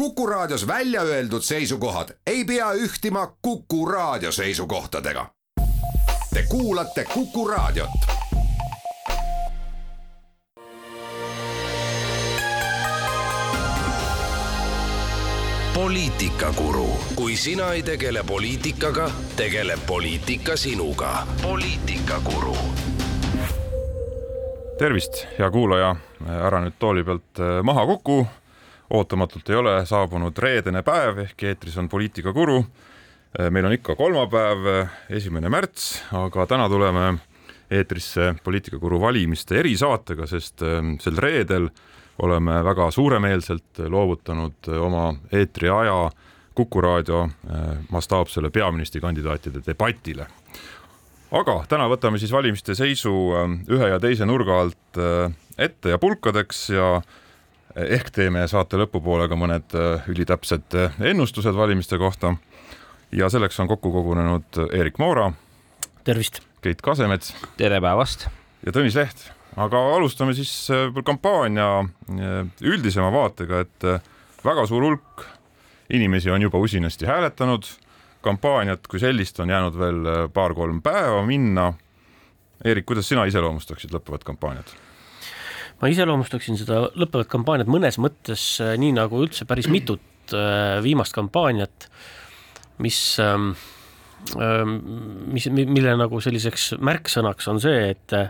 Kuku Raadios välja öeldud seisukohad ei pea ühtima Kuku Raadio seisukohtadega. Te kuulate Kuku Raadiot. poliitikakuru, kui sina ei tegele poliitikaga, tegeleb poliitika sinuga. poliitikakuru tervist, hea kuulaja, ära nüüd tooli pealt äh, maha kuku. Ootamatult ei ole saabunud reedene päev ehk eetris on Poliitikakuru. Meil on ikka kolmapäev, esimene märts, aga täna tuleme eetrisse Poliitikakuru valimiste erisaatega, sest äh, sel reedel oleme väga suuremeelselt loovutanud oma eetriaja Kuku raadio mastaapsele peaministrikandidaatide debatile aga täna võtame siis valimiste seisu ähm, ühe ja teise nurga alt ette ja pulkadeks ja ehk teeme saate lõpupoole ka mõned äh, ülitäpsed ennustused valimiste kohta. ja selleks on kokku kogunenud Erik Moora. tervist. Keit Kasemets. tere päevast. ja Tõnis Leht, aga alustame siis kampaania üldisema vaatega, et väga suur hulk inimesi on juba usinasti hääletanud kampaaniat kui sellist on jäänud veel äh, paar-kolm päeva minna. Eerik, kuidas sina iseloomustaksid lõppevat kampaaniat? Ma iseloomustaksin seda lõppevat kampaaniat mõnes mõttes äh, nii nagu üldse päris mitut äh, viimast kampaaniat, mis, ähm, ähm, mis, mille nagu selliseks märksõnaks on see, et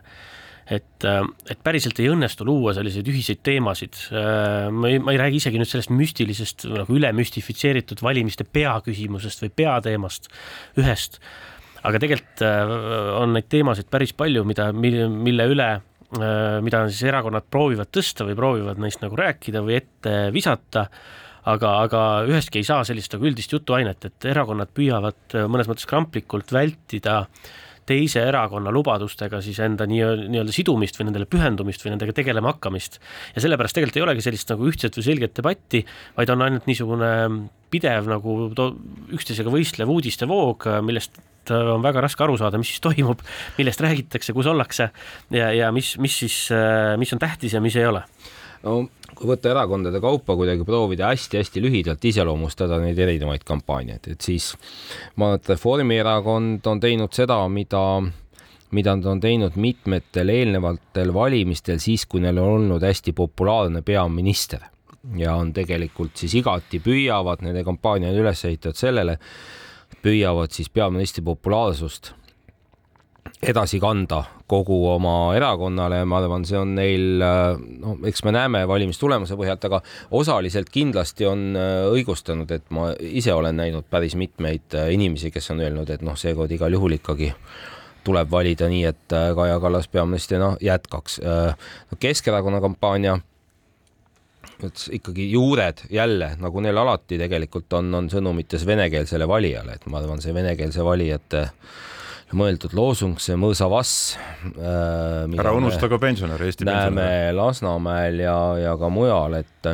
et, äh, et päriselt ei õnnestu luua selliseid ühiseid teemasid. Ma ei, ma ei räägi isegi nüüd sellest müstilisest nagu üle müstifitseeritud valimiste peaküsimusest või peateemast ühest, aga tegelikult on neid teemasid päris palju, mida, mille üle mida siis erakonnad proovivad tõsta või proovivad neist nagu rääkida või ette visata, aga, aga ühestki ei saa sellist nagu üldist jutuainet, et erakonnad püüavad mõnes mõttes kramplikult vältida äh, teise erakonna lubadustega siis enda nii-öelda nii sidumist või nendele pühendumist või nendega tegelema hakkamist. ja sellepärast tegelikult ei olegi sellist nagu ühtset või selget debatti, vaid on ainult niisugune pidev nagu üksteisega võistlev uudistevoog, millest on väga raske aru saada, mis siis toimub, millest räägitakse, kus ollakse ja, ja mis, mis siis, mis on tähtis ja mis ei ole. No kui võtta erakondade kaupa kuidagi proovida hästi-hästi lühidalt iseloomustada neid erinevaid kampaaniaid, et siis ma arvan, et Reformierakond on teinud seda, mida mida nad on teinud mitmetel eelnevatel valimistel siis, kui neil on olnud hästi populaarne peaminister. Ja on tegelikult siis igati püüavad, nende kampaania on üles ehitatud sellele, püüavad siis peaministri populaarsust edasi kanda kogu oma erakonnale, ma arvan, see on neil, no eks me näeme valimistulemuse põhjalt, aga osaliselt kindlasti on äh, õigustanud, et ma ise olen näinud päris mitmeid äh, inimesi, kes on öelnud, et noh, seekord igal juhul ikkagi tuleb valida nii, et äh, Kaja Kallas peaministrina jätkaks. Keskerakonna kampaania et ikkagi juured jälle, nagu neil alati tegelikult on, on sõnumites venekeelsele valijale, et ma arvan, see venekeelse valijate äh, mõeldud loosung, see mõõsavass äh,. ära unusta ka pensionäre, Eesti näeme pensionäre. Lasnamäel ja, ja ka mujal, et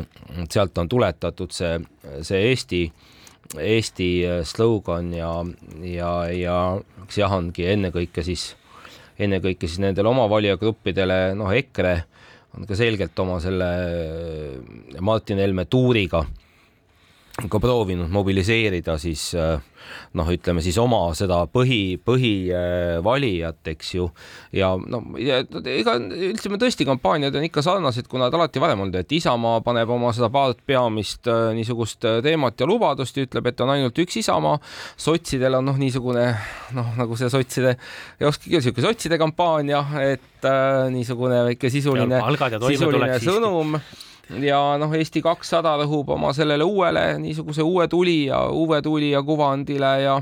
sealt on tuletatud see, see Eesti, Eesti slogan ja, ja, ja eks jah, ongi ennekõike siis, ennekõike siis nendele oma valijagruppidele, noh, EKRE on ka selgelt oma selle Martin Helme tuuriga ka proovinud mobiliseerida siis äh, noh, ütleme siis oma seda põhi, põhivalijat, eks ju. ja no ja, ega ütleme tõesti, kampaaniad on ikka sarnased, kui nad alati varem olnud, et Isamaa paneb oma seda paart peamist äh, niisugust äh, teemat ja lubadust ja ütleb, et on ainult üks Isamaa. sotsidel on noh, niisugune noh, nagu see sotside, ei oskagi öelda, sihuke sotside kampaania, et äh, niisugune väike sisuline, sisuline sõnum siiski ja noh, Eesti kakssada rõhub oma sellele uuele niisuguse uue tulija, uue tulija kuvandile ja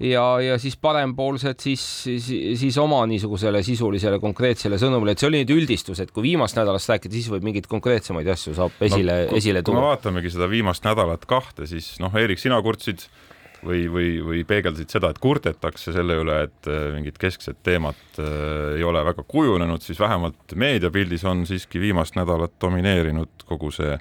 ja, ja siis parempoolsed siis, siis, siis oma niisugusele sisulisele konkreetsele sõnumile, et see oli nüüd üldistus, et kui viimast nädalast rääkida, siis võib mingeid konkreetsemaid asju saab esile no,, esile tuua. kui me vaatamegi seda viimast nädalat kahte, siis noh, Eerik, sina kurtsid või, või, või peegeldasid seda, et kurdetakse selle üle, et äh, mingit keskset teemat äh, ei ole väga kujunenud, siis vähemalt meediapildis on siiski viimast nädalat domineerinud kogu see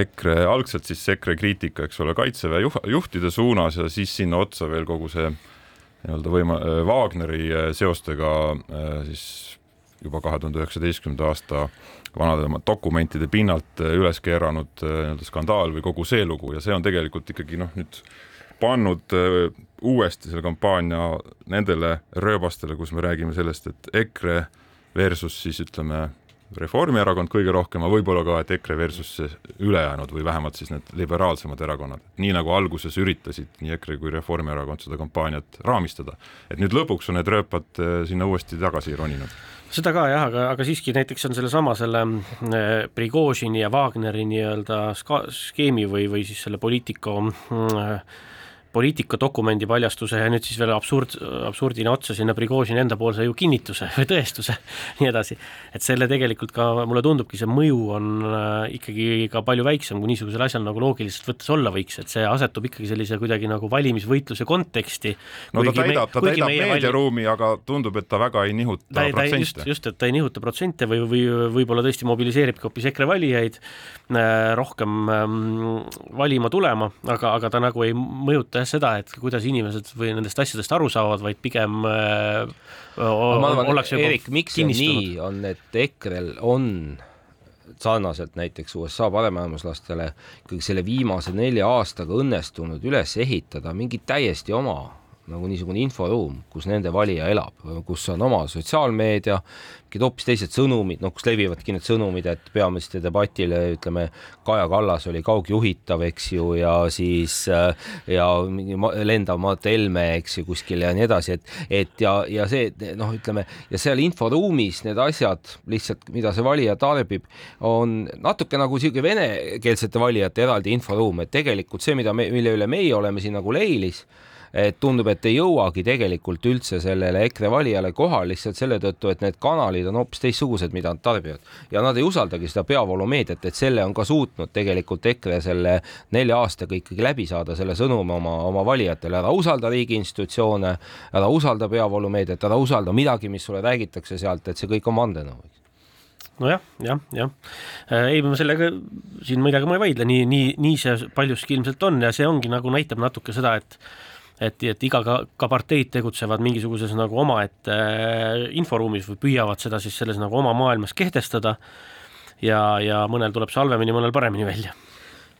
EKRE, algselt siis EKRE kriitika, eks ole, kaitseväe juhtide suunas ja siis sinna otsa veel kogu see nii-öelda võima-, Wagneri seostega siis juba kahe tuhande üheksateistkümnenda aasta vanade dokumentide pinnalt üles keeranud nii-öelda skandaal või kogu see lugu. Ja see on tegelikult ikkagi noh, nüüd pannud uuesti selle kampaania nendele rööbastele, kus me räägime sellest, et EKRE versus siis ütleme Reformierakond kõige rohkem, aga võib-olla ka, et EKRE versus ülejäänud või vähemalt siis need liberaalsemad erakonnad, nii nagu alguses üritasid nii EKRE kui Reformierakond seda kampaaniat raamistada. et nüüd lõpuks on need rööpad eh, sinna uuesti tagasi roninud seda ka jah, aga, aga siiski näiteks on sellesama selle äh, Prigožini ja Wagneri nii-öelda skeemi või, või siis selle poliitiku äh, poliitikadokumendi paljastuse ja nüüd siis veel absurd, absurdina otsa sinna Prigožini endapoolse ju kinnituse või tõestuse, nii edasi. et selle tegelikult ka mulle tundubki, see mõju on äh, ikkagi ka palju väiksem, kui niisugusel asjal nagu loogiliselt võttes olla võiks, et see asetub ikkagi sellise kuidagi nagu valimisvõitluse konteksti. no ta täidab, ta täidab meediaruumi vali..., aga tundub, et ta väga ei nihuta ta, protsente. just, just, et ta ei nihuta protsente või, või võib-olla tõesti mobiliseeribki hoopis EKRE valijaid äh, rohkem ähm, valima tulema, aga, aga ta nagu ei mõjuta jah seda, et kuidas inimesed või nendest asjadest aru saavad, vaid pigem äh, ollakse juba Erik, miks see nii on, et EKRE-l on sarnaselt näiteks USA paremäärmuslastele ikkagi selle viimase nelja aastaga õnnestunud üles ehitada mingi täiesti oma nagu niisugune inforuum, kus nende valija elab, kus on oma sotsiaalmeedia, mingid hoopis teised sõnumid, noh, kus levivadki need sõnumid, et peaministri debatile ütleme, Kaja Kallas oli kaugjuhitav, eks ju, ja siis ja mingi lendav Mart Helme, eks ju, kuskil ja nii edasi, et, et ja, ja see noh, ütleme ja seal inforuumis need asjad lihtsalt, mida see valija tarbib, on natuke nagu sihuke venekeelsete valijate eraldi inforuum, et tegelikult see, mida me, mille üle meie oleme siin nagu leilis et tundub, et ei jõuagi tegelikult üldse sellele EKRE valijale kohal lihtsalt selle tõttu, et need kanalid on hoopis teistsugused, mida nad tarbivad. Ja nad ei usaldagi seda peavoolumeediat, et selle on ka suutnud tegelikult EKRE selle nelja aastaga ikkagi läbi saada selle sõnumi oma, oma valijatele, ära usalda riigi institutsioone, ära usalda peavoolumeediat, ära usalda midagi, mis sulle räägitakse sealt, et see kõik on vandenõu nojah, jah, jah. Äh, ei, ma sellega siin midagi ma ei vaidle, nii, nii, nii see paljuski ilmselt on ja see ongi nagu näitab natuke seda, et et, et iga ka, ka parteid tegutsevad mingisuguses nagu omaette äh, inforuumis või püüavad seda siis selles nagu oma maailmas kehtestada ja, ja mõnel tuleb see halvemini, mõnel paremini välja.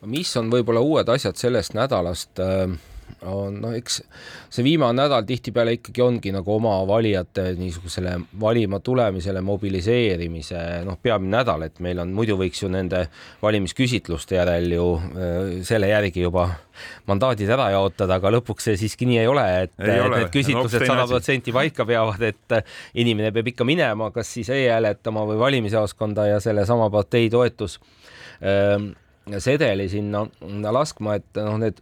mis on võib-olla uued asjad sellest nädalast äh on noh, eks see viimane nädal tihtipeale ikkagi ongi nagu oma valijate niisugusele valima tulemisele mobiliseerimise noh, peamine nädal, et meil on, muidu võiks ju nende valimisküsitluste järel ju äh, selle järgi juba mandaadid ära jaotada, aga lõpuks see siiski nii ei ole, et ei ole. need küsitlused sada protsenti paika peavad, et äh, inimene peab ikka minema, kas siis e-hääletama või valimisjaoskonda ja sellesama partei toetus ähm, sedeli sinna laskma, et noh, need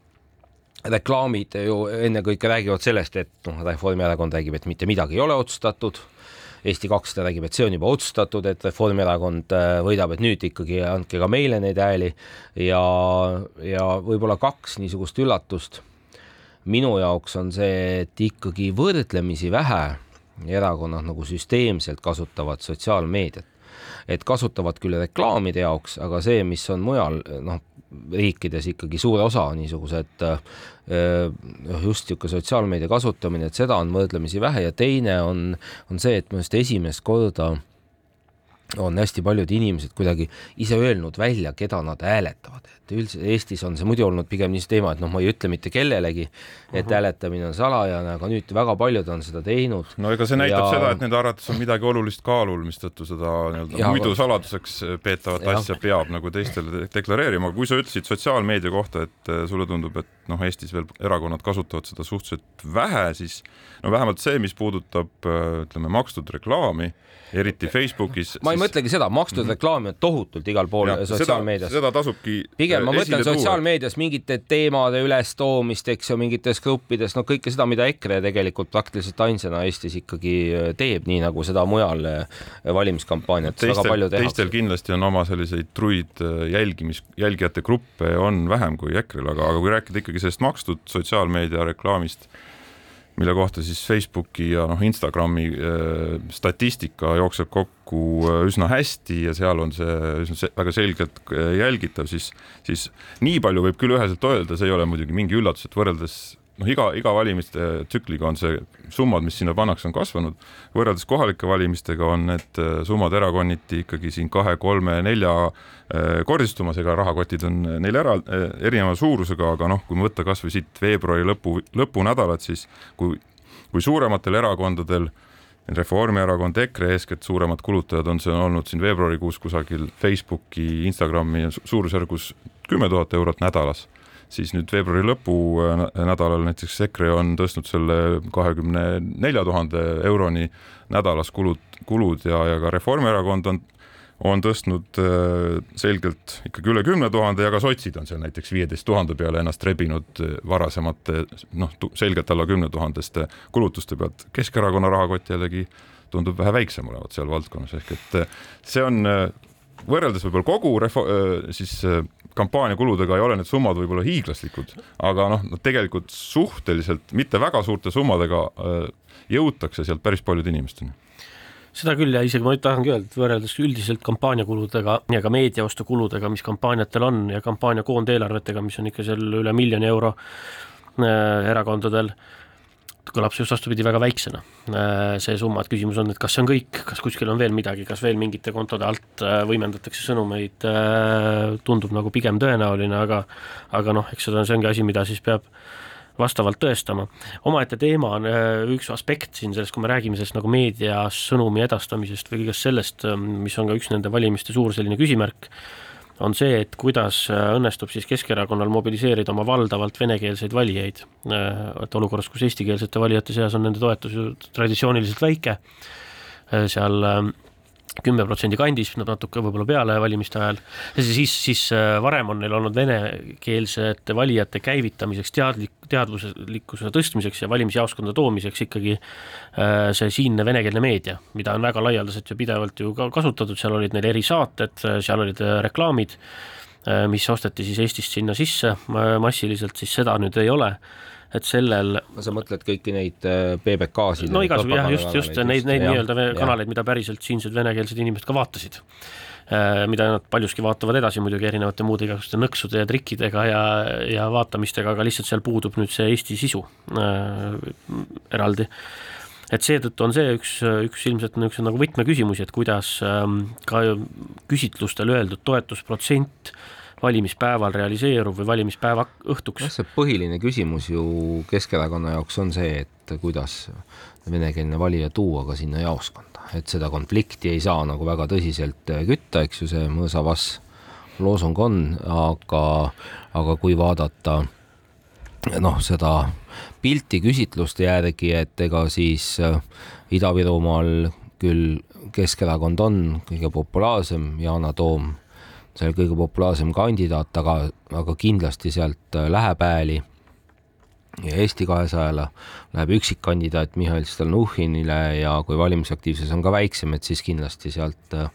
reklaamid ju ennekõike räägivad sellest, et noh, Reformierakond räägib, et mitte midagi ei ole otsustatud. Eesti kakssada räägib, et see on juba otsustatud, et Reformierakond äh, võidab, et nüüd ikkagi andke ka meile neid hääli ja, ja võib-olla kaks niisugust üllatust. minu jaoks on see, et ikkagi võrdlemisi vähe erakonnad nagu süsteemselt kasutavad sotsiaalmeediat et kasutavad küll reklaamide jaoks, aga see, mis on mujal noh, riikides ikkagi suur osa niisugused noh, just niisugune sotsiaalmeedia kasutamine, et seda on võrdlemisi vähe. Ja teine on, on see, et minu arust esimest korda on hästi paljud inimesed kuidagi ise öelnud välja, keda nad hääletavad, et üldse Eestis on see muidu olnud pigem niisugune teema, et noh, ma ei ütle mitte kellelegi, et uh mhm. -huh. hääletamine on salajane, aga nüüd väga paljud on seda teinud. no ega see näitab ja... seda, et nende arvates on midagi olulist kaalul, mistõttu seda nii-öelda muidu saladuseks peetavat ja. asja peab nagu teistele deklareerima, kui sa ütlesid sotsiaalmeedia kohta, et äh, sulle tundub, et noh, Eestis veel erakonnad kasutavad seda suhteliselt vähe, siis no vähemalt see, mis puudutab äh, ütleme makstud reklaami eriti Facebookis. ma siis... mõtlegi seda, makstud mm -hmm. reklaami on tohutult igal pool sotsiaalmeedias. seda tasubki. pigem ma mõtlen sotsiaalmeedias mingite teemade ülestoomist, eks ju, mingites gruppides, no kõike seda, mida EKRE tegelikult praktiliselt ainsana Eestis ikkagi äh, teeb, nii nagu seda mujal äh, valimiskampaaniates väga palju tehakse. teistel kindlasti on oma selliseid truid äh, jälgimis, jälgijate gruppe on vähem kui EKRE-l, aga, aga kui rääkida ikkagi sellest makstud sotsiaalmeedia reklaamist mille kohta siis Facebooki ja noh, Instagrami äh, statistika jookseb kokku äh, üsna hästi ja seal on see üsna väga selgelt äh, jälgitav, siis, siis nii palju võib küll üheselt öelda, see ei ole muidugi mingi üllatus, et võrreldes noh, iga, iga valimiste tsükliga on see summad, mis sinna pannakse, on kasvanud. võrreldes kohalike valimistega on need äh, summad erakonniti ikkagi siin kahe, kolme, nelja äh, kordistumas, ega rahakotid on neil ära, äh, erineva suurusega, aga noh, kui võtta kasvõi siit veebruari lõpu, lõpunädalat, siis kui, kui suurematel erakondadel Reformierakond, EKRE eeskätt suuremad kulutajad on see olnud siin veebruarikuus kusagil Facebooki, Instagrami suurusjärgus kümme tuhat eurot nädalas siis nüüd veebruari lõpu äh, nädalal näiteks EKRE on tõstnud selle kahekümne nelja tuhande euroni nädalas kulud, kulud ja, ja ka Reformierakond on on tõstnud äh, selgelt ikkagi üle kümne tuhande ja ka sotsid on seal näiteks viieteist tuhande peale ennast rebinud äh, varasemate noh, selgelt alla kümne tuhandeste kulutuste pealt. Keskerakonna rahakott jällegi tundub vähe väiksem olevat seal valdkonnas, ehk et see on võrreldes võib-olla kogu refo-, siis kampaaniakuludega ei ole need summad võib-olla hiiglaslikud, aga noh, tegelikult suhteliselt mitte väga suurte summadega äh, jõutakse sealt päris paljude inimesteni. Seda küll ja isegi ma nüüd tahangi öelda, et võrreldes üldiselt kampaaniakuludega ja ka meediaostukuludega, mis kampaaniatel on ja kampaania koondeelarvetega, mis on ikka seal üle miljoni euro äh, erakondadel äh,, kõlab see just vastupidi väga väiksena, äh, see summa, et küsimus on, et kas see on kõik, kas kuskil on veel midagi, kas veel mingite kontode alt äh, võimendatakse sõnumeid, äh, tundub nagu pigem tõenäoline, aga aga noh, eks seda, see ongi asi, mida siis peab vastavalt tõestama. omaette teema on üks aspekt siin sellest, kui me räägime sellest nagu meedias sõnumi edastamisest või kõigest sellest, mis on ka üks nende valimiste suur selline küsimärk on see, et kuidas äh, õnnestub siis Keskerakonnal mobiliseerida oma valdavalt venekeelseid valijaid. Äh, et olukorras, kus eestikeelsete valijate seas on nende toetus ju traditsiooniliselt väike, äh, seal kümme protsendi kandis, natuke võib-olla peale valimiste ajal, siis, siis äh, varem on neil olnud venekeelsete valijate käivitamiseks, teadlik, teadvuslikkuse tõstmiseks ja valimisjaoskonda toomiseks ikkagi äh, see siinne venekeelne meedia, mida on väga laialdaselt ja pidevalt ju ka kasutatud, seal olid neil erisaated, seal olid äh, reklaamid, mis osteti siis Eestist sinna sisse. Massiliselt, siis seda nüüd ei ole et sellel sa mõtled kõiki neid PBK-sid? Äh, no igasugu jah, just, just neid, neid nii-öelda kanaleid, mida päriselt siinsed venekeelsed inimesed ka vaatasid äh, mida nad paljuski vaatavad edasi muidugi erinevate muude igasuguste nõksude ja trikkidega ja, ja vaatamistega, aga lihtsalt seal puudub nüüd see Eesti sisu äh, eraldi. et seetõttu on see üks, üks ilmselt niisuguse nagu võtmeküsimusi, et kuidas ähm, ka küsitlustel öeldud toetusprotsent äh, valimispäeval realiseerub või valimispäeva õhtuks. jah, see põhiline küsimus ju Keskerakonna jaoks on see, et kuidas venekeelne valija tuua ka sinna jaoskonda, et seda konflikti ei saa nagu väga tõsiselt kütta, eks ju, see mõõsavass loosung on, aga, aga kui vaadata noh, seda pilti küsitluste järgi, et ega siis äh, Ida-Virumaal küll Keskerakond on kõige populaarsem, Yana Toom see kõige populaarsem kandidaat, aga, aga kindlasti sealt äh, läheb hääli ja Eesti kahesajale läheb üksikkandidaat Mihhail Stalnuhhinile ja kui valimisaktiivsus on ka väiksem, et siis kindlasti sealt äh,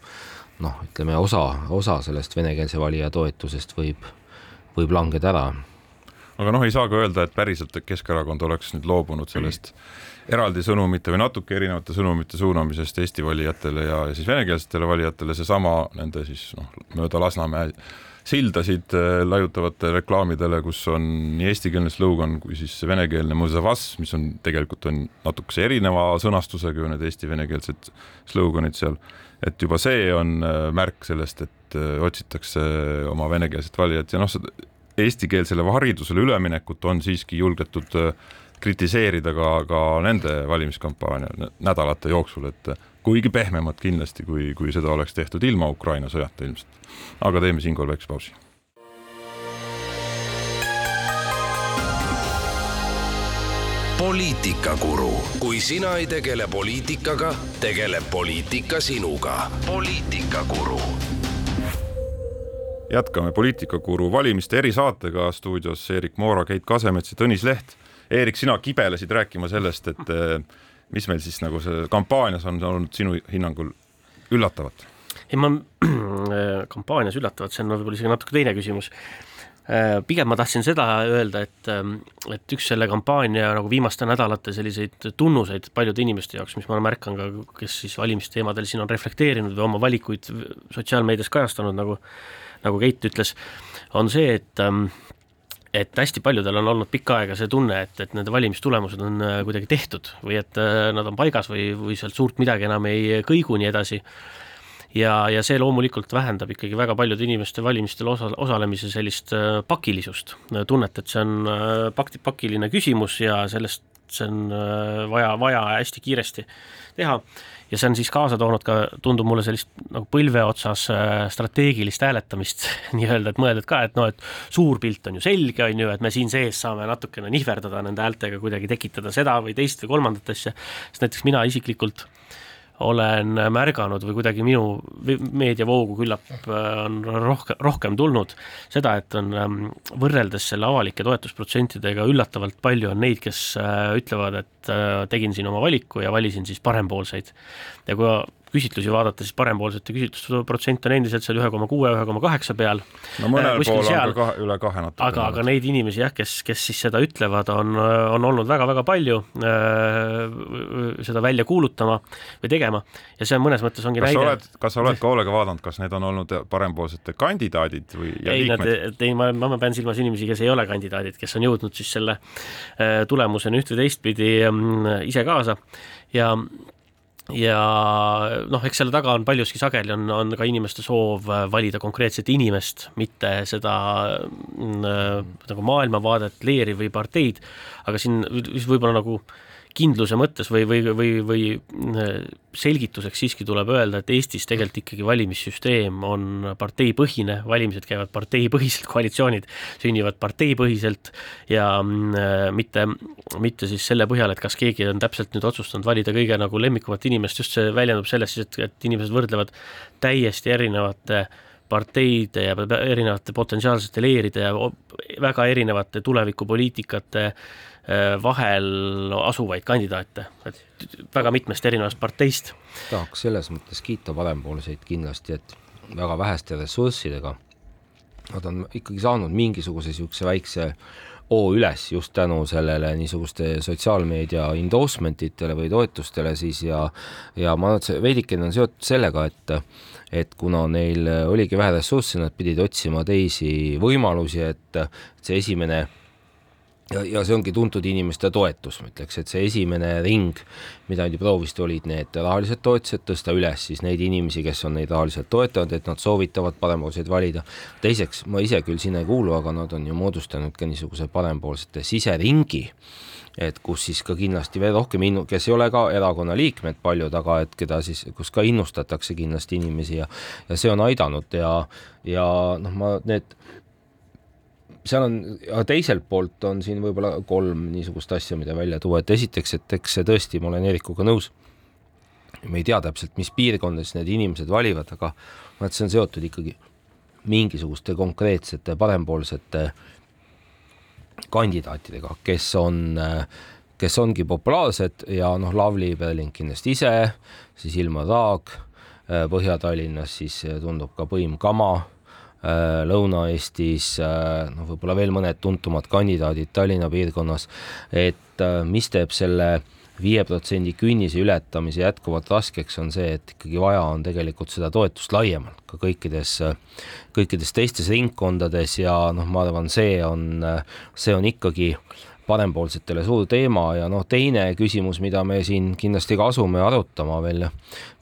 noh, ütleme osa, osa sellest venekeelse valija toetusest võib, võib langeda ära. aga noh, ei saa ka öelda, et päriselt Keskerakond oleks nüüd loobunud sellest mm eraldi sõnumite või natuke erinevate sõnumite suunamisest Eesti valijatele ja, ja siis venekeelsetele valijatele, seesama nende siis noh, mööda Lasnamäe sildasid äh, laiutavate reklaamidele, kus on nii eestikeelne slogan kui siis venekeelne Muzavas, mis on tegelikult on natukese erineva sõnastusega ju need eesti-venekeelsed sloganid seal, et juba see on äh, märk sellest, et äh, otsitakse oma venekeelset valijat ja noh, eestikeelsele haridusele üleminekut on siiski julgetud äh, kritiseerida ka, ka nende valimiskampaania nädalate jooksul, et kuigi pehmemad kindlasti, kui, kui seda oleks tehtud ilma Ukraina sõjata ilmselt. aga teeme siinkohal väikse pausi. poliitikakuru, kui sina ei tegele poliitikaga, tegeleb poliitika sinuga. poliitikakuru jätkame Poliitikakuru valimiste erisaatega stuudios Erik Moora, Keit Kasemets ja Tõnis Leht Eerik, sina kibelesid rääkima sellest, et eh, mis meil siis nagu see kampaanias on olnud sinu hinnangul üllatavat? ei, ma kampaanias üllatavat, see on võib-olla isegi natuke teine küsimus. Eh, pigem ma tahtsin seda öelda, et, eh, et üks selle kampaania nagu viimaste nädalate selliseid tunnuseid paljude inimeste jaoks, mis ma märkan ka, kes siis valimisteemadel siin on reflekteerinud või oma valikuid sotsiaalmeedias kajastanud, nagu nagu Keit ütles, on see, et et hästi paljudel on olnud pikka aega see tunne, et, et nende valimistulemused on äh, kuidagi tehtud või et äh, nad on paigas või, või sealt suurt midagi enam ei kõigu nii edasi. ja, ja see loomulikult vähendab ikkagi väga paljude inimeste valimistel osa, osalemise sellist äh, pakilisust, tunnet, et see on pakti, pakiline küsimus ja sellest see on vaja, vaja hästi kiiresti teha ja see on siis kaasa toonud ka, tundub mulle sellist nagu põlve otsas äh, strateegilist hääletamist nii-öelda, et mõelda, et ka, et noh, et suur pilt on ju selge, on ju, et me siin sees saame natukene nihverdada nende häältega, kuidagi tekitada seda või teist või kolmandat asja, sest näiteks mina isiklikult olen märganud või kuidagi minu meediavoogu küllap äh, on rohkem, rohkem tulnud seda, et on ähm, võrreldes selle avalike toetusprotsentidega üllatavalt palju on neid, kes äh, ütlevad, et äh, tegin siin oma valiku ja valisin siis parempoolseid. ja kui küsitlusi vaadata, siis parempoolsete küsitlusprotsent on endiselt seal ühe koma kuue, ühe koma kaheksa peal. no mõnel pool on seal. ka kahe, üle kahe natuke. aga, aga neid inimesi jah, kes, kes siis seda ütlevad, on, on olnud väga-väga palju äh, seda välja kuulutama või tegema ja see on mõnes mõttes ongi kas näide. kas sa oled ka hoolega vaadanud, kas need on olnud parempoolsete kandidaadid või ei, nad, ei, ma, ma pean silmas inimesi, kes ei ole kandidaadid, kes on jõudnud siis selle äh, tulemuseni üht või teistpidi äh, ise kaasa ja ja noh, eks selle taga on paljuski sageli on, on ka inimeste soov äh, valida konkreetset inimest, mitte seda mm, äh, nagu maailmavaadet, leeri või parteid, aga siin võib-olla nagu äh, kindluse mõttes või, või, või, või äh, selgituseks siiski tuleb öelda, et Eestis tegelikult ikkagi valimissüsteem on parteipõhine, valimised käivad parteipõhiselt, koalitsioonid sünnivad parteipõhiselt ja äh, mitte, mitte siis selle põhjal, et kas keegi on täpselt nüüd otsustanud valida kõige nagu lemmikumat inimest, just see väljendub selles siis, et, et inimesed võrdlevad täiesti erinevate parteide ja erinevate potentsiaalsete leeride ja väga erinevate tulevikupoliitikate Äh, vahel asuvaid kandidaate, et väga mitmest erinevast parteist. tahaks selles mõttes kiita parempoolseid kindlasti, et väga väheste ressurssidega nad on ikkagi saanud mingisuguse niisuguse väikse hoo üles just tänu sellele niisuguste sotsiaalmeedia endorsement itele või toetustele siis ja ja ma arvan, et see veidikene on seotud sellega, et et kuna neil oligi vähe ressurssi, nad pidid otsima teisi võimalusi, et see esimene ja, ja see ongi tuntud inimeste toetus, ma ütleks, et see esimene ring, mida nad ju proovisid, olid need rahalised toetused, tõsta üles siis neid inimesi, kes on neid rahaliselt toetanud, et nad soovitavad parempoolseid valida. teiseks, ma ise küll sinna ei kuulu, aga nad on ju moodustanud ka niisuguse parempoolsete siseringi, et kus siis ka kindlasti veel rohkem innu-, kes ei ole ka erakonna liikmed paljud, aga et keda siis, kus ka innustatakse kindlasti inimesi ja ja see on aidanud ja, ja noh, ma need seal on, aga teiselt poolt on siin võib-olla kolm niisugust asja, mida välja tuua, et esiteks, et eks see tõesti, ma olen Eerikuga nõus, me ei tea täpselt, mis piirkondades need inimesed valivad, aga noh, et see on seotud ikkagi mingisuguste konkreetsete parempoolsete kandidaatidega, kes on, kes ongi populaarsed ja noh, Lavly Perling kindlasti ise, siis Ilmar Raag, Põhja-Tallinnas siis tundub ka Põim Kama Lõuna-Eestis, äh, noh, võib-olla veel mõned tuntumad kandidaadid Tallinna piirkonnas, et äh, mis teeb selle viie protsendi künnise ületamise jätkuvalt raskeks, on see, et ikkagi vaja on tegelikult seda toetust laiemalt ka kõikides, kõikides teistes ringkondades ja noh, ma arvan, see on, see on ikkagi parempoolsetele suur teema ja noh, teine küsimus, mida me siin kindlasti ka asume arutama veel,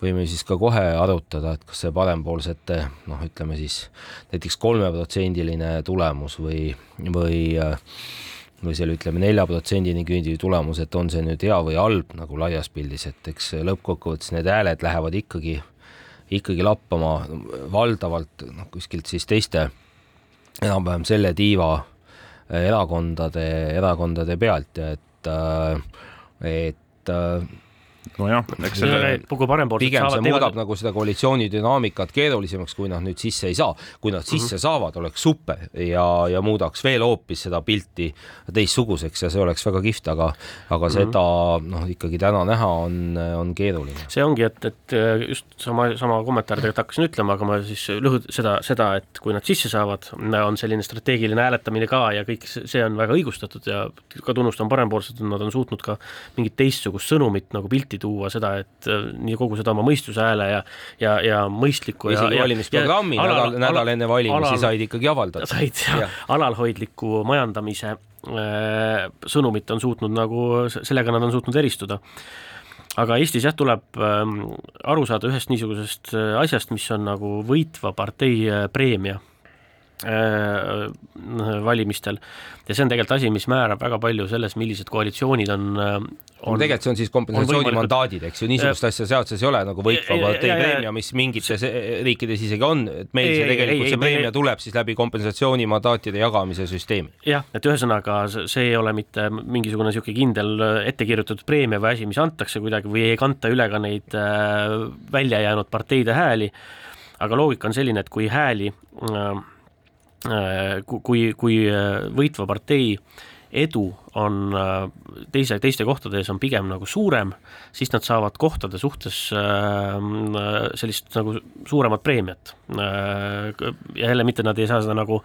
võime siis ka kohe arutada, et kas see parempoolsete noh, ütleme siis näiteks kolmeprotsendiline tulemus või, või või selle ütleme nelja protsendini küündi tulemus, et on see nüüd hea või halb nagu laias pildis, et eks lõppkokkuvõttes need hääled lähevad ikkagi, ikkagi lappama valdavalt noh, kuskilt siis teiste enam-vähem selle tiiva erakondade, erakondade pealt ja et, äh, et äh, nojah, eks selle kogu parempoolsed pigem see muudab teevad... nagu seda koalitsiooni dünaamikat keerulisemaks, kui nad nüüd sisse ei saa. kui nad sisse mm -hmm. saavad, oleks super ja, ja muudaks veel hoopis seda pilti teistsuguseks ja see oleks väga kihvt, aga aga mm -hmm. seda noh, ikkagi täna näha on, on keeruline. see ongi, et, et just sama, sama kommentaar tegelikult hakkasin ütlema, aga ma siis lõhu-, seda, seda, et kui nad sisse saavad, on selline strateegiline hääletamine ka ja kõik see on väga õigustatud ja ka tunnustan parempoolset, et nad on suutnud ka mingit teistsugust sõnumit nagu pilti pilti tuua seda, et äh, nii kogu seda oma mõistuse hääle ja, ja, ja mõistlikku isegi valimisprogrammi nädal, nädal enne valimisi alal, said ikkagi avaldada. said ja, alalhoidliku majandamise äh, sõnumit on suutnud nagu, sellega nad on suutnud eristuda. Aga Eestis jah, tuleb ähm, aru saada ühest niisugusest äh, asjast, mis on nagu võitva partei äh, preemia valimistel. Ja see on tegelikult asi, mis määrab väga palju selles, millised koalitsioonid on, on tegelikult see on siis kompensatsioonimandaadid, eks ju, niisugust asja seaduses ei ole nagu võitva partei preemia, mis mingites riikides isegi on, et meil see tegelikult ei, see preemia ei, tuleb siis läbi kompensatsioonimandaatide jagamise süsteemi. jah, et ühesõnaga see ei ole mitte mingisugune niisugune kindel ette kirjutatud preemia või asi, mis antakse kuidagi või ei kanta üle ka neid äh, välja jäänud parteide hääli, aga loogika on selline, et kui hääli äh, Äh, kui, kui äh, võitva partei edu on äh, teise, teiste kohtade ees on pigem nagu suurem, siis nad saavad kohtade suhtes sellist nagu suuremat preemiat. ja jälle mitte nad ei saa seda nagu,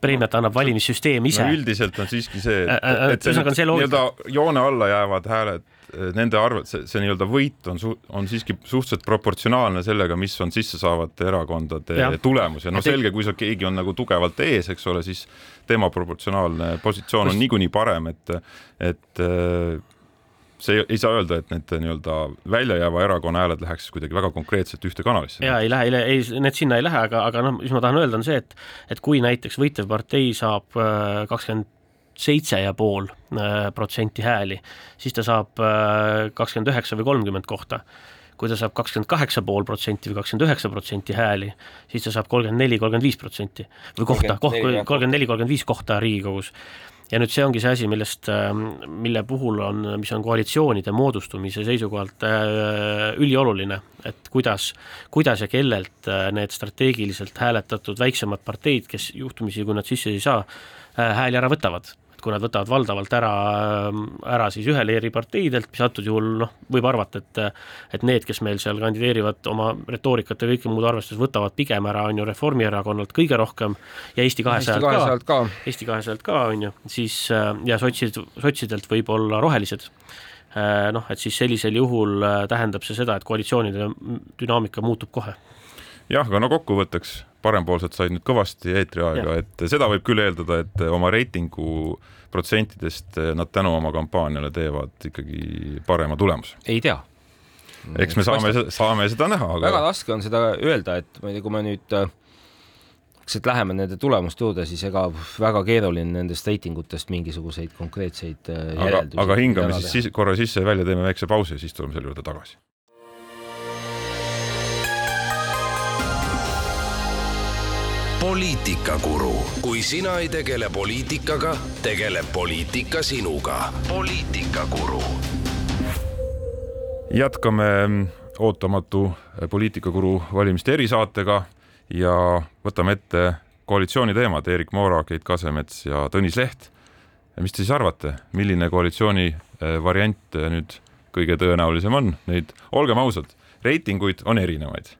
preemiat annab valimissüsteem ise no,. üldiselt on siiski see, et, et see nii-öelda joone alla jäävad hääled nende arvelt, see, see nii-öelda võit on su-, on siiski suhteliselt proportsionaalne sellega, mis on sisse saavate erakondade ja. tulemus ja no selge, kui sa, keegi on nagu tugevalt ees, eks ole, siis tema proportsionaalne positsioon on niikuinii parem, et, et äh, see ei saa öelda, et need nii-öelda välja jääva erakonna hääled läheks kuidagi väga konkreetselt ühte kanalisse. ja ei lähe, ei, ei, need sinna ei lähe, aga, aga noh, mis ma tahan öelda, on see, et et kui näiteks võitev partei saab äh, kakskümmend seitse ja pool äh, protsenti hääli, siis ta saab äh, kakskümmend üheksa või kolmkümmend kohta. kui ta saab kakskümmend kaheksa pool protsenti või kakskümmend üheksa protsenti hääli, siis ta saab kolmkümmend neli, kolmkümmend viis protsenti. Või kohta, kolmkümmend neli, kolmkümmend viis kohta Riigikogus. Ja nüüd see ongi see asi, millest, ähm, mille puhul on, mis on koalitsioonide moodustumise seisukohalt äh, ülioluline, et kuidas, kuidas ja kellelt need strateegiliselt hääletatud väiksemad parteid, kes juhtumisi, kui nad sisse ei saa, hääli ära võtavad et kui nad võtavad valdavalt ära, ära siis ühe leeri parteidelt, mis antud juhul noh, võib arvata, et et need, kes meil seal kandideerivad oma retoorikat ja kõike muud arvestades, võtavad pigem ära, on ju, Reformierakonnalt kõige rohkem ja Eesti kahesajalt ka, ka., Eesti kahesajalt ka, on ju, siis ja sotsid, sotsidelt võib-olla rohelised noh, et siis sellisel juhul tähendab see seda, et koalitsioonide dünaamika muutub kohe. jah, aga no kokkuvõtteks parempoolsed said nüüd kõvasti eetriaega, et seda võib küll eeldada, et oma reitingu protsentidest nad tänu oma kampaaniale teevad ikkagi parema tulemuse. ei tea. eks me saame, saame seda näha, aga väga raske on seda öelda, et ma ei tea, kui me nüüd et läheme nende tulemuste juurde, siis ega väga keeruline nendest reitingutest mingisuguseid konkreetseid äh, järeldusi. aga hingame siis, siis korra sisse ja välja, teeme väikse pausi ja siis tuleme selle juurde tagasi poliitikakuru, kui sina ei tegele poliitikaga, tegeleb poliitika sinuga. poliitikakuru. jätkame ootamatu poliitikakuru valimiste erisaatega ja võtame ette koalitsiooni teemad, Erik Moora, Keit Kasemets ja Tõnis Leht. mis te siis arvate, milline koalitsiooni eh, variant nüüd kõige tõenäolisem on, neid, olgem ausad, reitinguid on erinevaid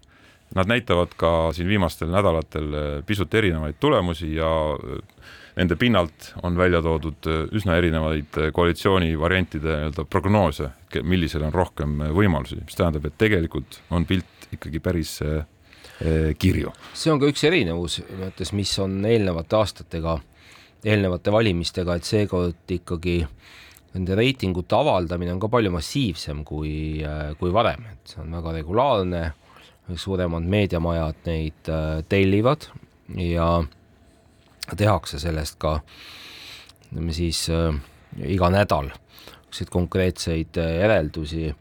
Nad näitavad ka siin viimastel nädalatel eh, pisut erinevaid tulemusi ja eh, nende pinnalt on välja toodud eh, üsna erinevaid koalitsiooni variantide nii-öelda prognoose, millisel on rohkem võimalusi, mis tähendab, et tegelikult on pilt ikkagi päris kirju. see on ka üks erinevus mõttes, mis on eelnevate aastatega, eelnevate valimistega, et seekord ikkagi nende reitingute avaldamine on ka palju massiivsem kui, kui varem, et see on väga regulaarne suuremad meediamajad neid äh, tellivad ja tehakse sellest ka ütleme siis äh, iga nädal niisuguseid konkreetseid äh, järeldusi.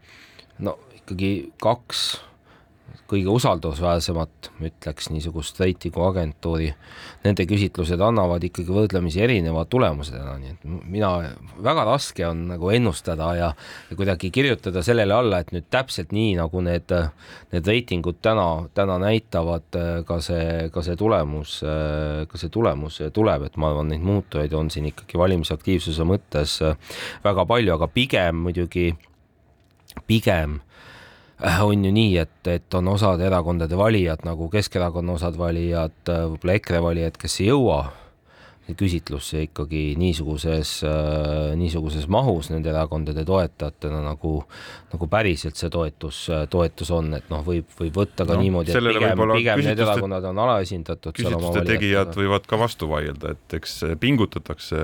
no ikkagi kaks kõige usaldusväärsemat, ütleks niisugust reitinguagentuuri, nende küsitlused annavad ikkagi võrdlemisi erinevad tulemused täna, nii et mina, väga raske on nagu ennustada ja, ja kuidagi kirjutada sellele alla, et nüüd täpselt nii, nagu need, need reitingud täna, täna näitavad, ka see, ka see tulemus, ka see tulemus tuleb, et ma arvan, neid muutujaid on siin ikkagi valimisaktiivsuse mõttes väga palju, aga pigem muidugi, pigem on ju nii, et, et on osad erakondade valijad nagu Keskerakonna osad valijad, äh, võib-olla EKRE valijad, kes ei jõua küsitlusse ikkagi niisuguses, niisuguses mahus nende erakondade toetajatena nagu, nagu päriselt see toetus, toetus on, et noh, võib, võib võtta ka no, niimoodi, et pigem, pigem need erakonnad on alaesindatud. küsitluste tegijad võivad ka vastu vaielda, et eks pingutatakse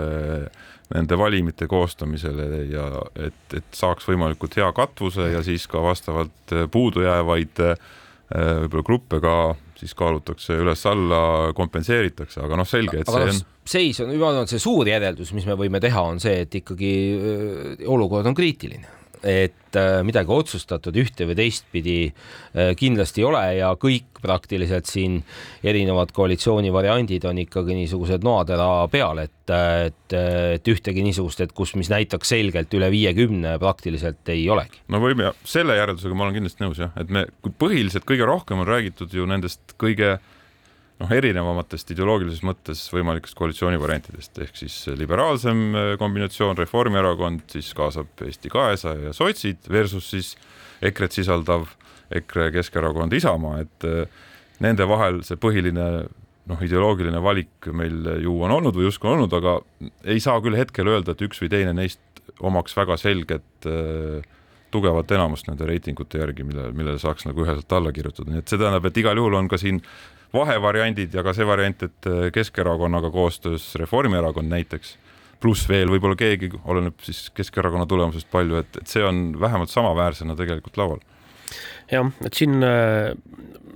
nende valimite koostamisele ja et, et saaks võimalikult hea katvuse ja siis ka vastavalt puudujäävaid võib-olla gruppe ka siis kaalutakse üles-alla, kompenseeritakse, aga noh, selge, et aga see on. seis on, ma arvan, et see suur järeldus, mis me võime teha, on see, et ikkagi olukord on kriitiline et äh, midagi otsustatud ühte või teistpidi äh, kindlasti ei ole ja kõik praktiliselt siin erinevad koalitsiooni variandid on ikkagi niisugused noatera peal, et, et, et ühtegi niisugust, et kus, mis näitaks selgelt üle viiekümne praktiliselt ei olegi. no võime, selle järeldusega ma olen kindlasti nõus jah, et me põhiliselt kõige rohkem on räägitud ju nendest kõige äh, noh, erinevamatest ideoloogilises mõttes võimalikest koalitsioonivariantidest. Ehk siis liberaalsem äh, kombinatsioon, Reformierakond siis kaasab Eesti kahesaja ja sotsid versus siis EKRE-t sisaldav EKRE, Keskerakond, Isamaa, et äh, nende vahel see põhiline noh, ideoloogiline valik meil ju on olnud või justkui on olnud, aga ei saa küll hetkel öelda, et üks või teine neist omaks väga selget äh, tugevat enamust nende reitingute järgi, mille, millele saaks nagu üheselt alla kirjutada, nii et see tähendab, et igal juhul on ka siin vahevariandid ja ka see variant, et äh, Keskerakonnaga koostöös Reformierakond näiteks, pluss veel võib-olla keegi, oleneb siis Keskerakonna tulemusest palju, et, et see on vähemalt samaväärsena tegelikult laual. jah, et siin äh,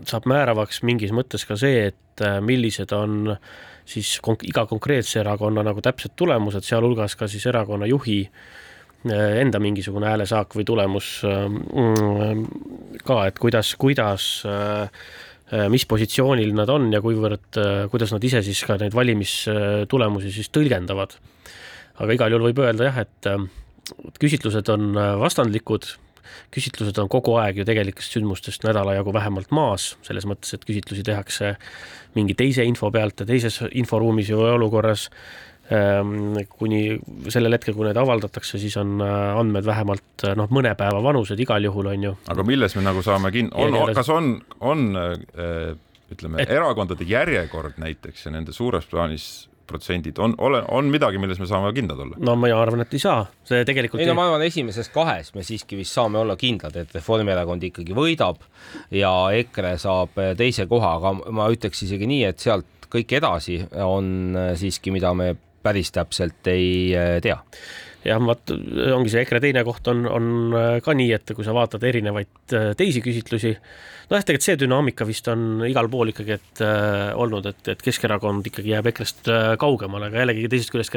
saab määravaks mingis mõttes ka see, et äh, millised on siis konk iga konkreetse erakonna nagu täpsed tulemused, sealhulgas ka siis erakonna juhi enda mingisugune häälesaak või tulemus mm, ka, et kuidas, kuidas äh, Äh, mis positsioonil nad on ja kuivõrd, äh, kuidas nad ise siis ka neid valimistulemusi siis tõlgendavad. aga igal juhul võib öelda jah, et äh, küsitlused on vastandlikud, küsitlused on kogu aeg ju tegelikest sündmustest nädala jagu vähemalt maas, selles mõttes, et küsitlusi tehakse mingi teise info pealt ja teises inforuumis või olukorras kuni sellel hetkel, kui need avaldatakse, siis on äh, andmed vähemalt äh, noh, mõne päeva vanused igal juhul on ju. aga milles me nagu saame kin-, on, kas on, on äh, ütleme et..., erakondade järjekord näiteks ja nende suures plaanis protsendid on, ole, on midagi, milles me saame kindlad olla? no ma arvan, et ei saa, see tegelikult ei no ma arvan, esimeses kahes me siiski vist saame olla kindlad, et Reformierakond ikkagi võidab ja EKRE saab teise koha, aga ma ütleks isegi nii, et sealt kõik edasi on siiski, mida me päris täpselt ei äh, tea jah, vot ongi see EKRE teine koht on, on äh, ka nii, et kui sa vaatad erinevaid äh, teisi küsitlusi, nojah, tegelikult see dünaamika vist on igal pool ikkagi, et äh, olnud, et, et Keskerakond ikkagi jääb EKRE-st äh, kaugemale, aga jällegi teisest küljest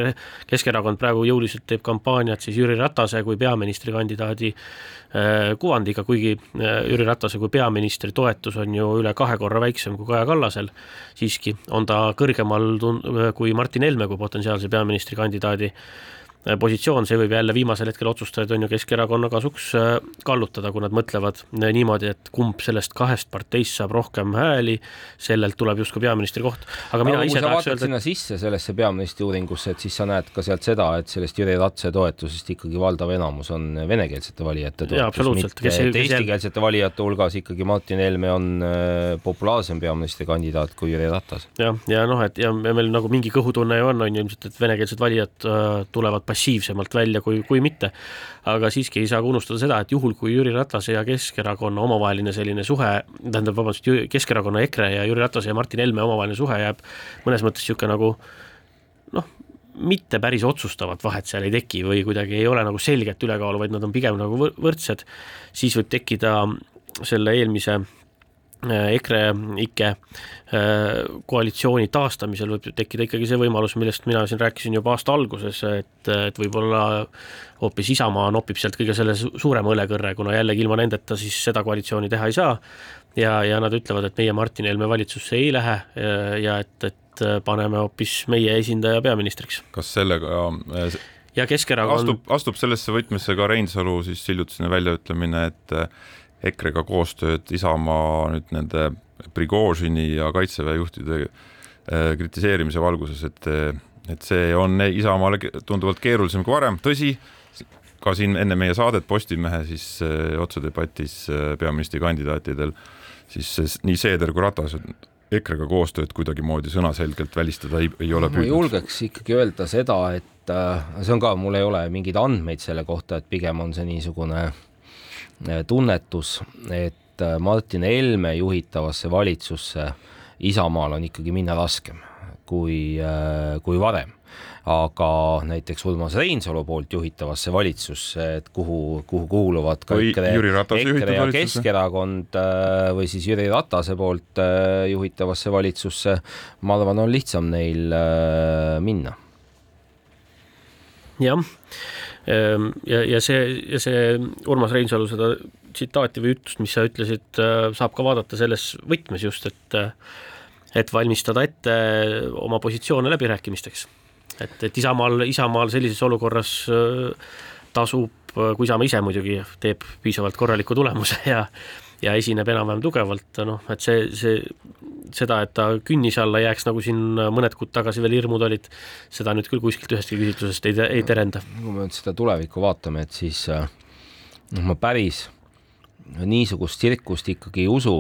Keskerakond praegu jõuliselt teeb kampaaniat siis Jüri Ratase kui peaministrikandidaadi äh, kuvandiga, kuigi äh, Jüri Ratase kui peaministri toetus on ju üle kahe korra väiksem kui Kaja Kallasel, siiski on ta kõrgemal tun-, kui Martin Helme kui potentsiaalse peaministrikandidaadi Äh, positsioon, see võib jälle viimasel hetkel otsustajaid on ju Keskerakonna kasuks äh, kallutada, kui nad mõtlevad äh, niimoodi, et kumb sellest kahest parteist saab rohkem hääli, sellelt tuleb justkui peaministri koht. aga mina aga ise tahaks öelda. sinna sisse sellesse peaministri uuringusse, et siis sa näed ka sealt seda, et sellest Jüri Ratase toetusest ikkagi valdav enamus on venekeelsete valijate toetus, mitte kes, kes eestikeelsete jääb... valijate hulgas ikkagi Martin Helme on populaarsem peaministrikandidaat kui Jüri Ratas. jah, ja, ja noh, et ja meil nagu mingi kõhutunne ju on, on ju ilmselt, et venekeelsed valijad äh, tulevad passiivsemalt välja kui, kui mitte. aga siiski ei saa ka unustada seda, et juhul, kui Jüri Ratase ja Keskerakonna omavaheline selline suhe, tähendab, vabandust, Keskerakonna EKRE ja Jüri Ratase ja Martin Helme omavaheline suhe jääb mõnes mõttes niisugune nagu noh, mitte päris otsustavat vahet seal ei teki või kuidagi ei ole nagu selget ülekaalu, vaid nad on pigem nagu võrdsed, siis võib tekkida selle eelmise EKRE ikke äh, koalitsiooni taastamisel võib tekkida ikkagi see võimalus, millest mina siin rääkisin juba aasta alguses, et, et võib-olla hoopis Isamaa nopib sealt kõige selle suurema õlekõrre, kuna jällegi ilma nendeta siis seda koalitsiooni teha ei saa. ja, ja nad ütlevad, et meie Martin Helme valitsusse ei lähe ja et, et paneme hoopis meie esindaja peaministriks. kas sellega äh, ja Keskerakond astub, astub sellesse võtmesse ka Reinsalu siis hiljutisene väljaütlemine, et EKRE-ga koostööd Isamaa nüüd nende Prigožini ja Kaitseväe juhtide äh, kritiseerimise valguses, et, et see on Isamaale tunduvalt keerulisem kui varem, tõsi, ka siin enne meie saadet Postimehe siis äh, otsedebatis äh, peaministrikandidaatidel siis nii Seeder kui Ratas EKRE-ga koostööd kuidagimoodi sõnaselgelt välistada ei, ei ole ma püüdnud? julgeks ikkagi öelda seda, et see on ka, mul ei ole mingeid andmeid selle kohta, et pigem on see niisugune äh, tunnetus, et äh, Martin Helme juhitavasse valitsusse Isamaal on ikkagi minna raskem kui, kui varem aga näiteks Urmas Reinsalu poolt juhitavasse valitsusse, et kuhu, kuhu kuuluvad ka EKRE, Jüri Ratase EKRE ja. Keskerakond äh, või siis Jüri Ratase poolt äh, juhitavasse valitsusse, ma arvan, on lihtsam neil äh, minna. jah, ja, ja see, ja see Urmas Reinsalu seda tsitaati või ütlust, mis sa ütlesid, saab ka vaadata selles võtmes just, et et valmistada ette oma positsioone läbirääkimisteks. Et, et Isamaal, Isamaal sellises olukorras tasub, kui Isamaa ise muidugi teeb piisavalt korraliku tulemuse ja ja esineb enam-vähem tugevalt, noh, et see, see, seda, et ta künnise alla jääks, nagu siin mõned kuud tagasi veel hirmud olid, seda nüüd küll kuskilt ühestki küsitlusest ei, ei terenda. kui me nüüd seda tulevikku vaatame, et siis noh, ma päris niisugust tsirkust ikkagi ei usu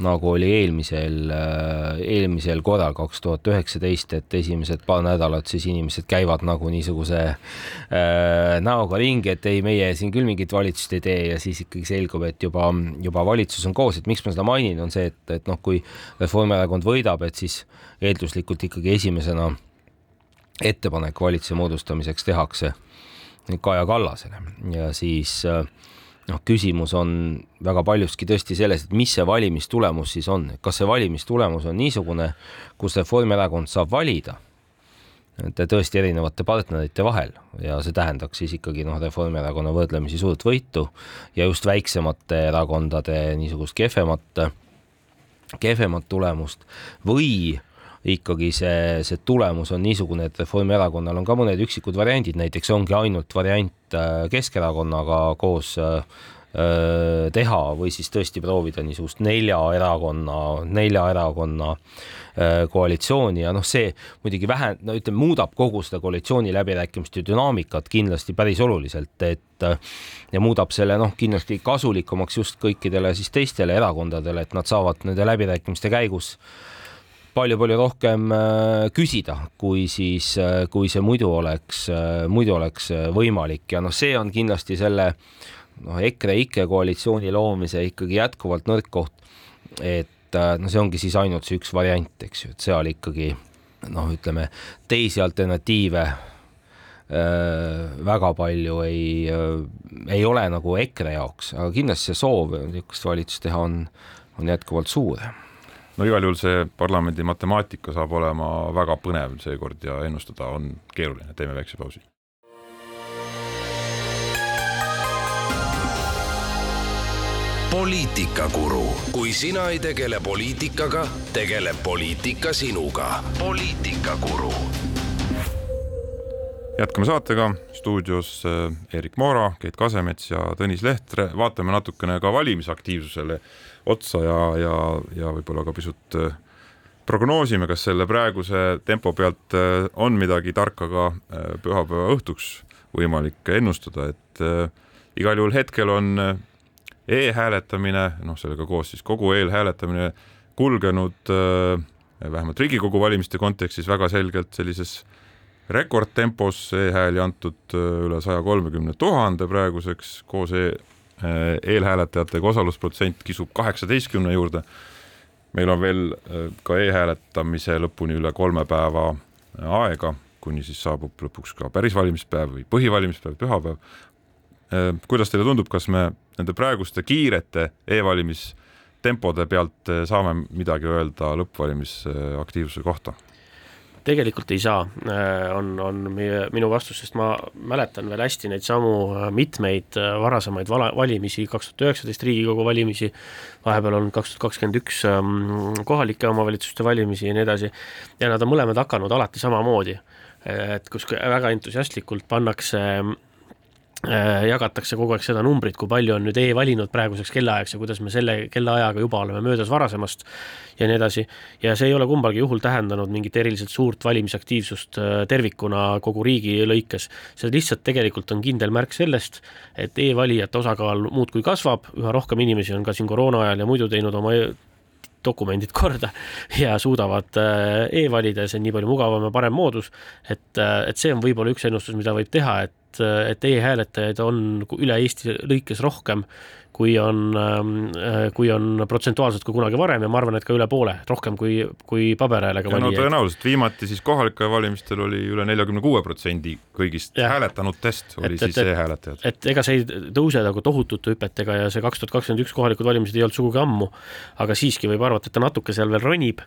nagu oli eelmisel, äh, eelmisel korral, kaks tuhat üheksateist, et esimesed paar nädalat siis inimesed käivad nagu niisuguse äh, näoga ringi, et ei, meie siin küll mingit valitsust ei tee ja siis ikkagi selgub, et juba, juba valitsus on koos, et miks ma seda mainin, on see, et, et noh, kui Reformierakond võidab, et siis eelduslikult ikkagi esimesena ettepanek valitsuse moodustamiseks tehakse Kaja Kallasele. Ja siis äh, noh, küsimus on väga paljuski tõesti selles, et mis see valimistulemus siis on, kas see valimistulemus on niisugune, kus Reformierakond saab valida tõesti erinevate partnerite vahel. Ja see tähendaks siis ikkagi noh, Reformierakonna võrdlemisi suurt võitu ja just väiksemate erakondade niisugust kehvemat, kehvemat tulemust. Või ikkagi see, see tulemus on niisugune, et Reformierakonnal on ka mõned üksikud variandid, näiteks ongi ainult variant äh, Keskerakonnaga koos äh, äh, teha või siis tõesti proovida niisugust nelja erakonna, nelja erakonna koalitsiooni ja noh, see muidugi vähe, no ütleme, muudab kogu seda koalitsiooni läbirääkimiste dünaamikat kindlasti päris oluliselt, et ja muudab selle noh, kindlasti kasulikumaks just kõikidele siis teistele erakondadele, et nad saavad nende läbirääkimiste käigus palju-palju rohkem küsida, kui siis, kui see muidu oleks, muidu oleks võimalik. Ja noh, see on kindlasti selle noh, EKRE-IKE koalitsiooni loomise ikkagi jätkuvalt nõrk koht. et no see ongi siis ainult see üks variant, eks ju, et seal ikkagi noh, ütleme teisi alternatiive väga palju ei, ei ole nagu EKRE jaoks, aga kindlasti see soov niisugust valitsust teha on, on jätkuvalt suur no igal juhul see parlamendi matemaatika saab olema väga põnev seekord ja ennustada on keeruline, teeme väikse pausi. poliitikakuru, kui sina ei tegele poliitikaga, tegeleb poliitika sinuga. poliitikakuru. Jätkame saatega. Stuudios Erik Moora, Keit Kasemets ja Tõnis Lehtre, vaatame natukene ka valimisaktiivsusele otsa ja, ja, ja võib-olla ka pisut äh, prognoosime, kas selle praeguse tempo pealt äh, on midagi tarka ka äh, pühapäeva õhtuks võimalik ennustada, et igal juhul hetkel on e-hääletamine, noh, sellega koos siis kogu eelhääletamine kulgenud vähemalt Riigikogu valimiste kontekstis väga selgelt sellises rekordtempos e-hääli antud üle saja kolmekümne tuhande praeguseks koos e eelhääletajatega osalusprotsent kisub kaheksateistkümne juurde. meil on veel ka e-hääletamise lõpuni üle kolme päeva aega, kuni siis saabub lõpuks ka päris valimispäev või põhivalimispäev, pühapäev. kuidas teile tundub, kas me nende praeguste kiirete e-valimistempode pealt saame midagi öelda lõppvalimisaktiivsuse kohta? Tegelikult ei saa, on, on meie, minu vastus, sest ma mäletan veel hästi neid samu mitmeid varasemaid vala, valimisi, kaks tuhat üheksateist Riigikogu valimisi, vahepeal on kaks tuhat kakskümmend üks kohalike omavalitsuste valimisi ja nii edasi, ja nad on mõlemad hakanud alati samamoodi, et kus väga entusiastlikult pannakse jagatakse kogu aeg seda numbrit, kui palju on nüüd e-valinud praeguseks kellaajaks ja kuidas me selle kellaajaga juba oleme möödas varasemast ja nii edasi. ja see ei ole kumbalgi juhul tähendanud mingit eriliselt suurt valimisaktiivsust tervikuna kogu riigi lõikes. see lihtsalt tegelikult on kindel märk sellest, et e-valijate osakaal muudkui kasvab, üha rohkem inimesi on ka siin koroona ajal ja muidu teinud oma dokumendid korda ja suudavad äh, e-valida ja see on nii palju mugavam ja parem moodus, et, äh, et see on võib-olla üks ennustus, mida võib teha, et, et e-hääletajaid on üle Eesti lõikes rohkem kui on, ähm, äh, kui on protsentuaalselt kui kunagi varem ja ma arvan, et ka üle poole, rohkem kui, kui paberhäälega valijaid. no tõenäoliselt viimati siis kohalikel valimistel oli üle neljakümne kuue protsendi kõigist ja. hääletanutest oli et, siis e-hääletajad. et ega see ei tõuse nagu tohutute hüpetega ja see kaks tuhat kakskümmend üks kohalikud valimised ei olnud sugugi ammu, aga siiski võib arvata, et ta natuke seal veel ronib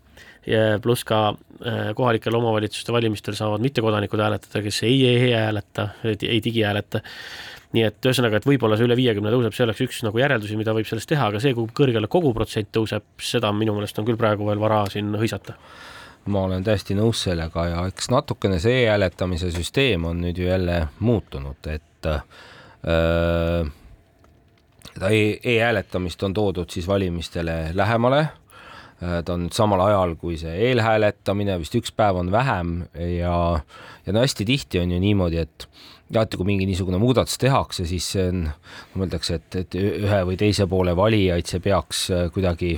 pluss ka äh, kohalikel omavalitsuste valimistel saavad mittekodanikud hääletada, kes ei e-hääleta, ei digihääleta. Nii et ühesõnaga, et võib-olla see üle viiekümne tõuseb, see oleks üks nagu järeldusi, mida võib sellest teha, aga see, kui kõrgele kogu protsent tõuseb, seda minu meelest on küll praegu veel vara siin hõisata. Ma olen täiesti nõus sellega ja eks natukene see e-hääletamise süsteem on nüüd ju jälle muutunud, et äh, seda e e-hääletamist on toodud siis valimistele lähemale äh, ta on samal ajal kui see eelhääletamine, vist üks päev on vähem ja, ja no hästi tihti on ju niimoodi, et alati, kui mingi niisugune muudatus tehakse, siis see on, mõeldakse, et, et ühe või teise poole valijaid see peaks äh, kuidagi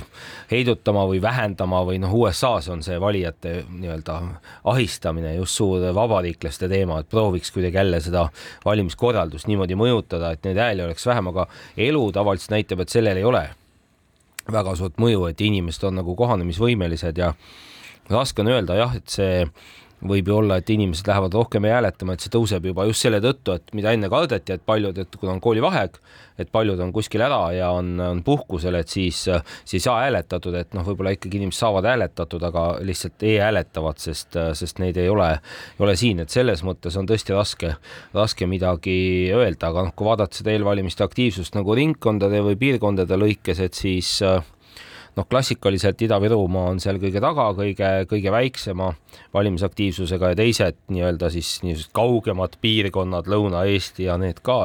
heidutama või vähendama või noh, USA-s on see valijate nii-öelda ahistamine just suur vabariiklaste teema, et prooviks kuidagi jälle seda valimiskorraldust niimoodi mõjutada, et neid hääli oleks vähem, aga elu tavaliselt näitab, et sellel ei ole väga suurt mõju, et inimesed on nagu kohanemisvõimelised ja raske on öelda jah, et see võib ju olla, et inimesed lähevad rohkem hääletama, et see tõuseb juba just selle tõttu, et mida enne kardeti, et paljud, et kuna on koolivaheaeg, et paljud on kuskil ära ja on, on puhkusel, et siis, siis ei saa hääletatud, et noh, võib-olla ikkagi inimesed saavad hääletatud, aga lihtsalt e-hääletavad, sest, sest neid ei ole, ei ole siin, et selles mõttes on tõesti raske, raske midagi öelda, aga noh, kui vaadata seda eelvalimiste aktiivsust nagu ringkondade või piirkondade lõikes, et siis äh, noh, klassikaliselt Ida-Virumaa on seal kõige taga, kõige, kõige väiksema valimisaktiivsusega ja teised nii-öelda siis niisugused kaugemad piirkonnad, Lõuna-Eesti ja need ka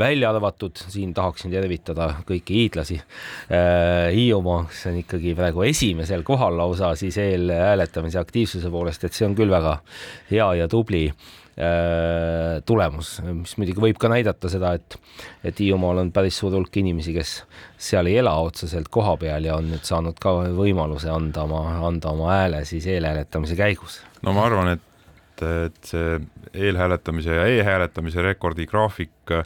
välja arvatud, siin tahaksin tervitada kõiki hiidlasi äh,. Hiiumaa, kes on ikkagi praegu esimesel kohal lausa siis eelhääletamise aktiivsuse poolest, et see on küll väga hea ja tubli tulemus, mis muidugi võib ka näidata seda, et, et Hiiumaal on päris suur hulk inimesi, kes seal ei ela otseselt kohapeal ja on nüüd saanud ka võimaluse anda oma, anda oma hääle siis eelhääletamise käigus. no ma arvan, et, et see eelhääletamise ja e-hääletamise rekordigraafik,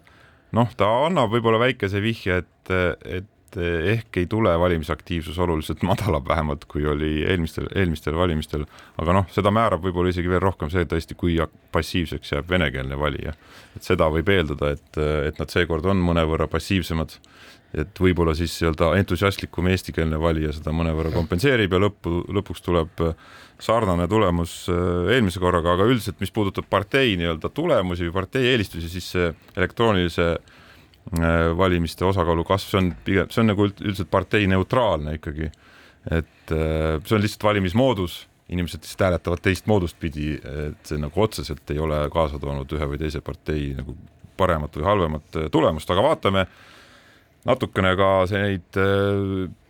noh, ta annab võib-olla väikese vihje, et, et et eh, ehk ei tule valimisaktiivsus oluliselt madalam vähemalt, kui oli eelmistel, eelmistel valimistel, aga noh, seda määrab võib-olla isegi veel rohkem see tõesti, kui passiivseks jääb venekeelne valija. et seda võib eeldada, et, et nad seekord on mõnevõrra passiivsemad, et võib-olla siis nii-öelda entusiastlikum eestikeelne valija seda mõnevõrra kompenseerib ja lõppu, lõpuks tuleb sarnane tulemus eh, eelmise korraga, aga üldiselt, mis puudutab partei nii-öelda tulemusi või partei eelistusi, siis see elektroonilise Äh, valimiste osakaalu kasv, see on pigem, see on nagu üldiselt parteineutraalne ikkagi. et äh, see on lihtsalt valimismoodus, inimesed lihtsalt hääletavad teist moodust pidi, et see nagu otseselt ei ole kaasa toonud ühe või teise partei nagu paremat või halvemat äh, tulemust, aga vaatame natukene ka neid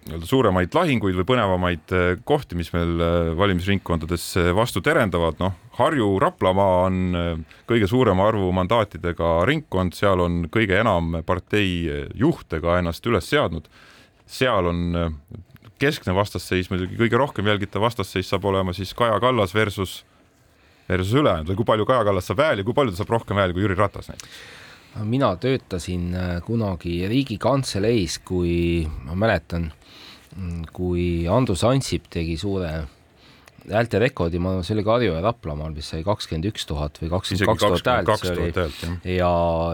nii-öelda suuremaid lahinguid või põnevamaid eh, kohti, mis meil eh, valimisringkondades eh, vastu terendavad, noh, Harju-Raplamaa on kõige suurema arvu mandaatidega ringkond, seal on kõige enam partei juhte ka ennast üles seadnud. seal on keskne vastasseis, muidugi kõige rohkem jälgitav vastasseis saab olema siis Kaja Kallas versus, versus ülejäänud. Või kui palju Kaja Kallas saab hääli, kui palju ta saab rohkem hääli kui Jüri Ratas näiteks? Mina töötasin kunagi Riigikantseleis, kui ma mäletan, kui Andrus Ansip tegi suure häälte rekordi, ma arvan, see oli Karju ja Raplamaal, mis sai kakskümmend üks tuhat või kakskümmend kaks tuhat häält, see oli ja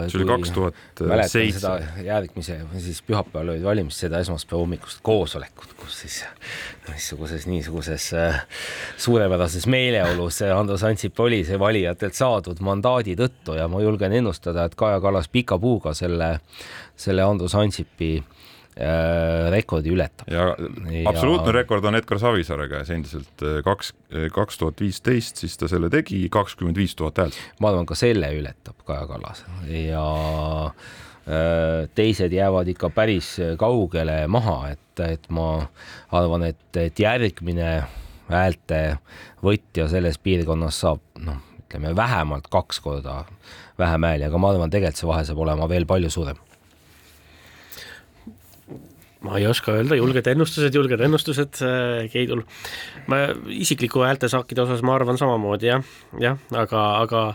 see oli kaks tuhat seitse. järgmise, siis pühapäeval olid valimised, seda esmaspäeva hommikust koosolekut, kus siis niisuguses, niisuguses äh, suurepärases meeleolus Andrus Ansip oli see valijatelt saadud mandaadi tõttu ja ma julgen ennustada, et Kaja Kallas pika puuga selle, selle Andrus Ansipi Äh, rekordi ületab. ja absoluutne ja... rekord on Edgar Savisaare käes endiselt äh, kaks, äh, kaks tuhat viisteist, siis ta selle tegi, kakskümmend viis tuhat häält. ma arvan, ka selle ületab Kaja Kallas ja teised jäävad ikka päris kaugele maha, et, et ma arvan, et, et järgmine häälte võtja selles piirkonnas saab noh, ütleme vähemalt kaks korda vähem hääli, aga ma arvan, tegelikult see vahe saab olema veel palju suurem ma ei oska öelda, julged ennustused, julged ennustused äh, Keidul. ma isikliku häältesaakide osas ma arvan samamoodi jah, jah, aga, aga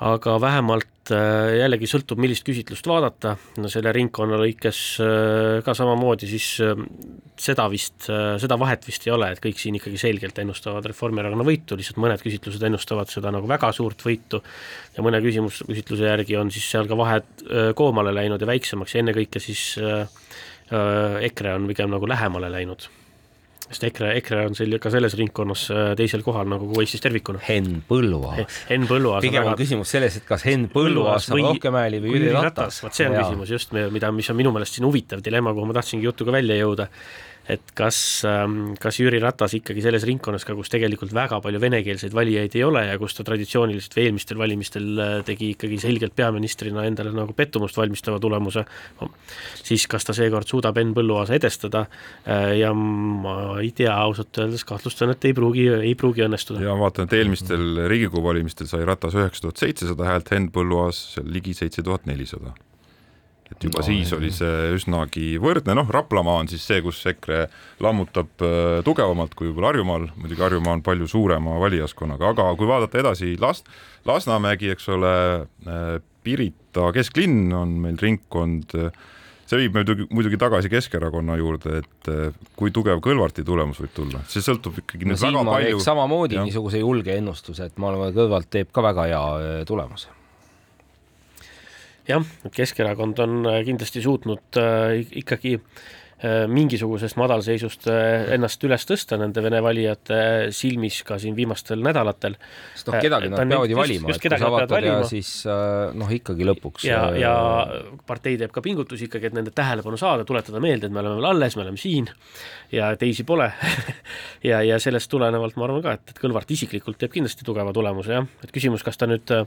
aga vähemalt äh, jällegi sõltub, millist küsitlust vaadata, no selle ringkonna lõikes äh, ka samamoodi, siis äh, seda vist, seda vahet vist ei ole, et kõik siin ikkagi selgelt ennustavad Reformierakonna võitu, lihtsalt mõned küsitlused ennustavad seda nagu väga suurt võitu ja mõne küsimus, küsitluse järgi on siis seal ka vahed koomale läinud ja väiksemaks ja ennekõike siis EKRE on pigem nagu lähemale läinud sest EKRE, EKRE on seal ka selles ringkonnas äh, teisel kohal nagu kogu Eestis tervikuna. Henn Põlluaas. Henn Põlluaas. pigem on väga... küsimus selles, et kas Henn Põlluaas saab rohkem hääli või Jüri Ratas. vot see on ja. küsimus just, mida, mis on minu meelest siin huvitav dilemma, kuhu ma tahtsingi jutuga välja jõuda et kas, ähm, kas Jüri Ratas ikkagi selles ringkonnas ka, kus tegelikult väga palju venekeelseid valijaid ei ole ja kus ta traditsiooniliselt või eelmistel valimistel äh, tegi ikkagi selgelt peaministrina endale nagu pettumust valmistava tulemuse, siis kas ta seekord suudab Henn Põlluaasa edestada äh, ja ma ei tea, ausalt öeldes kahtlustan, et ei pruugi, ei pruugi õnnestuda. ja vaatan, et eelmistel Riigikogu valimistel sai Ratas üheksa tuhat seitsesada häält, Henn Põlluaas ligi seitse tuhat nelisada et juba no, siis oli see üsnagi võrdne, noh, Raplamaa on siis see, kus EKRE lammutab äh, tugevamalt kui võib-olla Harjumaal, muidugi Harjumaa on palju suurema valijaskonnaga, aga kui vaadata edasi Las-, Lasnamägi, eks ole, äh, Pirita kesklinn on meil ringkond, see viib muidugi, muidugi tagasi Keskerakonna juurde, et äh, kui tugev Kõlvarti tulemus võib tulla, see sõltub ikkagi no, nüüd väga palju. samamoodi ja. niisuguse julge ennustuse, et ma arvan, et Kõlvart teeb ka väga hea tulemuse jah, Keskerakond on äh, kindlasti suutnud äh, ikkagi mingisugusest madalseisust ennast üles tõsta nende Vene valijate silmis ka siin viimastel nädalatel. sest noh, kedagi nad peavad ju valima, et kui sa vaatad ja siis noh, ikkagi lõpuks. ja, ja partei teeb ka pingutusi ikkagi, et nende tähelepanu saada, tuletada meelde, et me oleme veel alles, me oleme siin ja teisi pole ja, ja sellest tulenevalt ma arvan ka, et, et Kõlvart isiklikult teeb kindlasti tugeva tulemuse, jah, et küsimus, kas ta nüüd äh,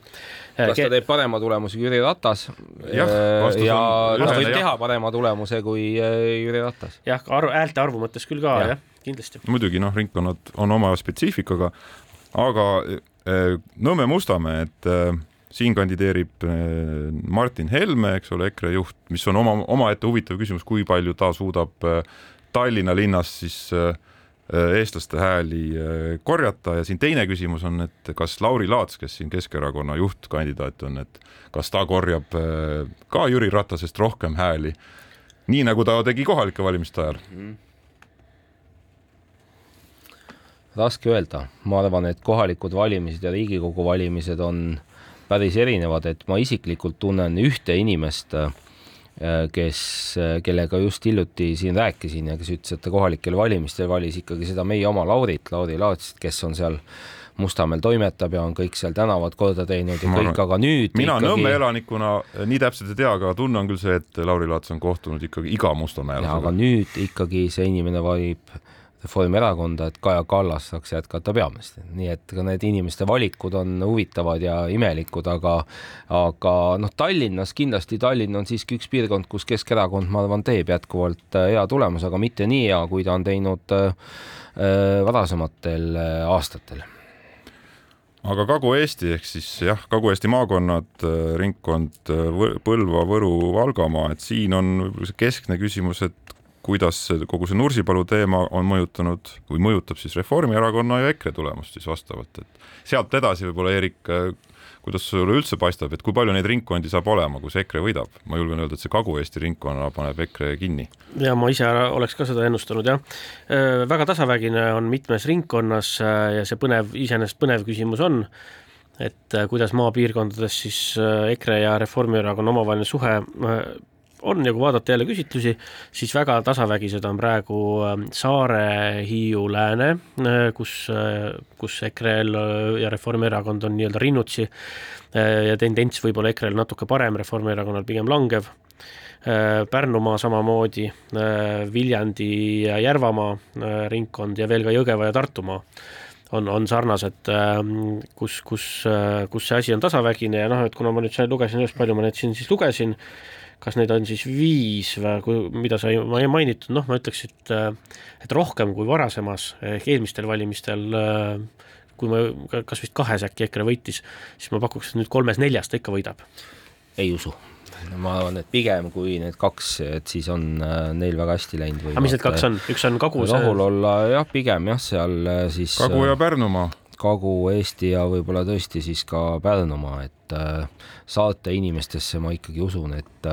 kas ta teeb parema tulemuse kui Jüri Ratas ja, ja ta võib teha parema tulemuse kui äh, Jüri Ratas. jah, arv, häälte arvu mõttes küll ka ja., jah, kindlasti. muidugi noh, ringkonnad on oma spetsiifikaga, aga äh, Nõmme Mustamäe, et äh, siin kandideerib Martin Helme, eks ole, EKRE juht, mis on oma, omaette huvitav küsimus, kui palju ta suudab Tallinna linnas siis äh, äh, eestlaste hääli äh, korjata ja siin teine küsimus on, et kas Lauri Laats, kes siin Keskerakonna juhtkandidaat on, et kas ta korjab ka Jüri Ratasest rohkem hääli, nii nagu ta tegi kohalike valimiste ajal mm.? raske öelda, ma arvan, et kohalikud valimised ja Riigikogu valimised on päris erinevad, et ma isiklikult tunnen ühte inimest äh, Äh, kes, äh, kellega just hiljuti siin rääkisin ja kes ütles, et ta kohalikel valimistel valis ikkagi seda meie oma Laurit, Lauri Laatsit, kes on seal Mustamäel toimetab ja on kõik seal tänavad korda teinud ja kõik, aga nüüd mina ikkagi... Nõmme elanikuna nii täpselt ei tea, aga tunne on küll see, et Lauri Laats on kohtunud ikkagi iga Mustamäelasega. aga nüüd ikkagi see inimene valib Reformierakonda, et Kaja Kallas saaks jätkata peaministrina, nii et ka need inimeste valikud on huvitavad ja imelikud, aga aga noh, Tallinnas kindlasti Tallinn on siiski üks piirkond, kus Keskerakond, ma arvan, teeb jätkuvalt äh, hea tulemuse, aga mitte nii hea, kui ta on teinud äh, äh varasematel äh, aastatel aga Kagu-Eesti ehk siis jah, Kagu-Eesti maakonnad, ringkond Põlva, Võru, Valgamaa, et siin on võib-olla see keskne küsimus, et kuidas kogu see Nursipalu teema on mõjutanud või mõjutab siis Reformierakonna ja EKRE tulemust siis vastavalt, et sealt edasi võib-olla Eerik, kuidas sulle üldse paistab, et kui palju neid ringkondi saab olema, kus EKRE võidab? ma julgen öelda, et see Kagu-Eesti ringkonna paneb EKRE kinni. ja ma ise oleks ka seda ennustanud jah. Äh, väga tasavägine on mitmes ringkonnas äh, ja see põnev, iseenesest põnev küsimus on, et äh, kuidas maapiirkondades siis EKRE ja Reformierakonna omavaheline suhe on ja kui vaadata jälle küsitlusi, siis väga tasavägised on praegu ähm, Saare, Hiiu, Lääne, äh, kus, äh, kus EKRE-l äh, ja Reformierakond on nii-öelda rinnutsi ja tendents võib-olla EKRE-l natuke parem, Reformierakonnal pigem langev. Pärnumaa samamoodi, Viljandi ja Järvamaa ringkond ja veel ka Jõgeva ja Tartumaa on, on sarnased, ähm, kus, kus, kus see asi on tasavägine ja noh, et kuna ma nüüd lugesin palju ma neid siin siis lugesin, kas neid on siis viis või mida sai mainitud, noh, ma ütleks, et et rohkem kui varasemas ehk eelmistel valimistel kui ma, kas vist kahes äkki EKRE võitis, siis ma pakuks, et nüüd kolmes-neljas ta ikka võidab ei usu ma arvan, et pigem kui need kaks, et siis on äh, neil väga hästi läinud. aga mis need kaks on, üks on Kagu? rahul olla jah, pigem jah, seal äh, siis. Kagu ja Pärnumaa. Kagu-Eesti ja võib-olla tõesti siis ka Pärnumaa, et saarte inimestesse ma ikkagi usun, et,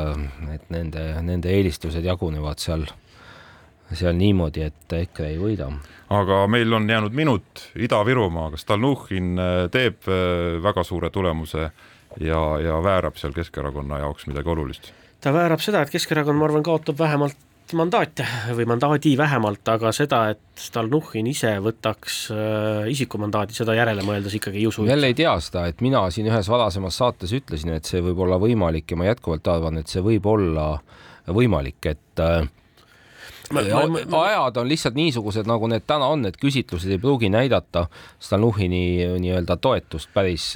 et nende, nende eelistused jagunevad seal, seal niimoodi, et EKRE ei võida. aga meil on jäänud minut Ida-Virumaa, kas Stalnuhhin teeb väga suure tulemuse ja, ja väärab seal Keskerakonna jaoks midagi olulist? ta väärab seda, et Keskerakond, ma arvan, kaotab vähemalt mandaate või mandaadi vähemalt, aga seda, et Stalnuhhin ise võtaks äh, isikumandaadi, seda järele mõeldes ikkagi ei usu. jälle ei tea seda, et mina siin ühes varasemas saates ütlesin, et see võib olla võimalik ja ma jätkuvalt arvan, et see võib olla võimalik, et äh, ajad on lihtsalt niisugused, nagu need täna on, et küsitlused ei pruugi näidata Stalnuhhini nii-öelda toetust päris,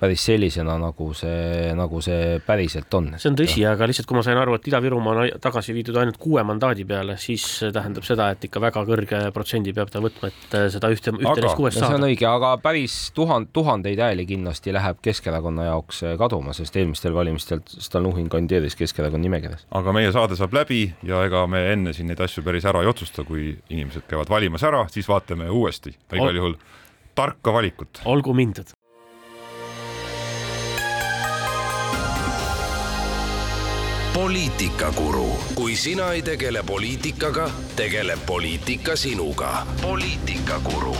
päris sellisena, nagu see, nagu see päriselt on. see on tõsi, aga lihtsalt kui ma sain aru, et Ida-Virumaa on tagasi viidud ainult kuue mandaadi peale, siis tähendab seda, et ikka väga kõrge protsendi peab ta võtma, et seda ühte, ühte neist kuuest saada. see on õige, aga päris tuhand, tuhandeid hääli kindlasti läheb Keskerakonna jaoks kaduma, sest eelmistel valimistel Stalnuhhin kandideeris Keskerakonna nimekirjas. aga meie saade saab läbi ja ega me enne siin neid asju päris ära ei otsusta, kui inimesed käivad valimas ära, siis vaatame uuesti, igal juhul tarka valikut. olgu mindud. poliitikakuru, kui sina ei tegele poliitikaga, tegeleb poliitika sinuga. poliitikakuru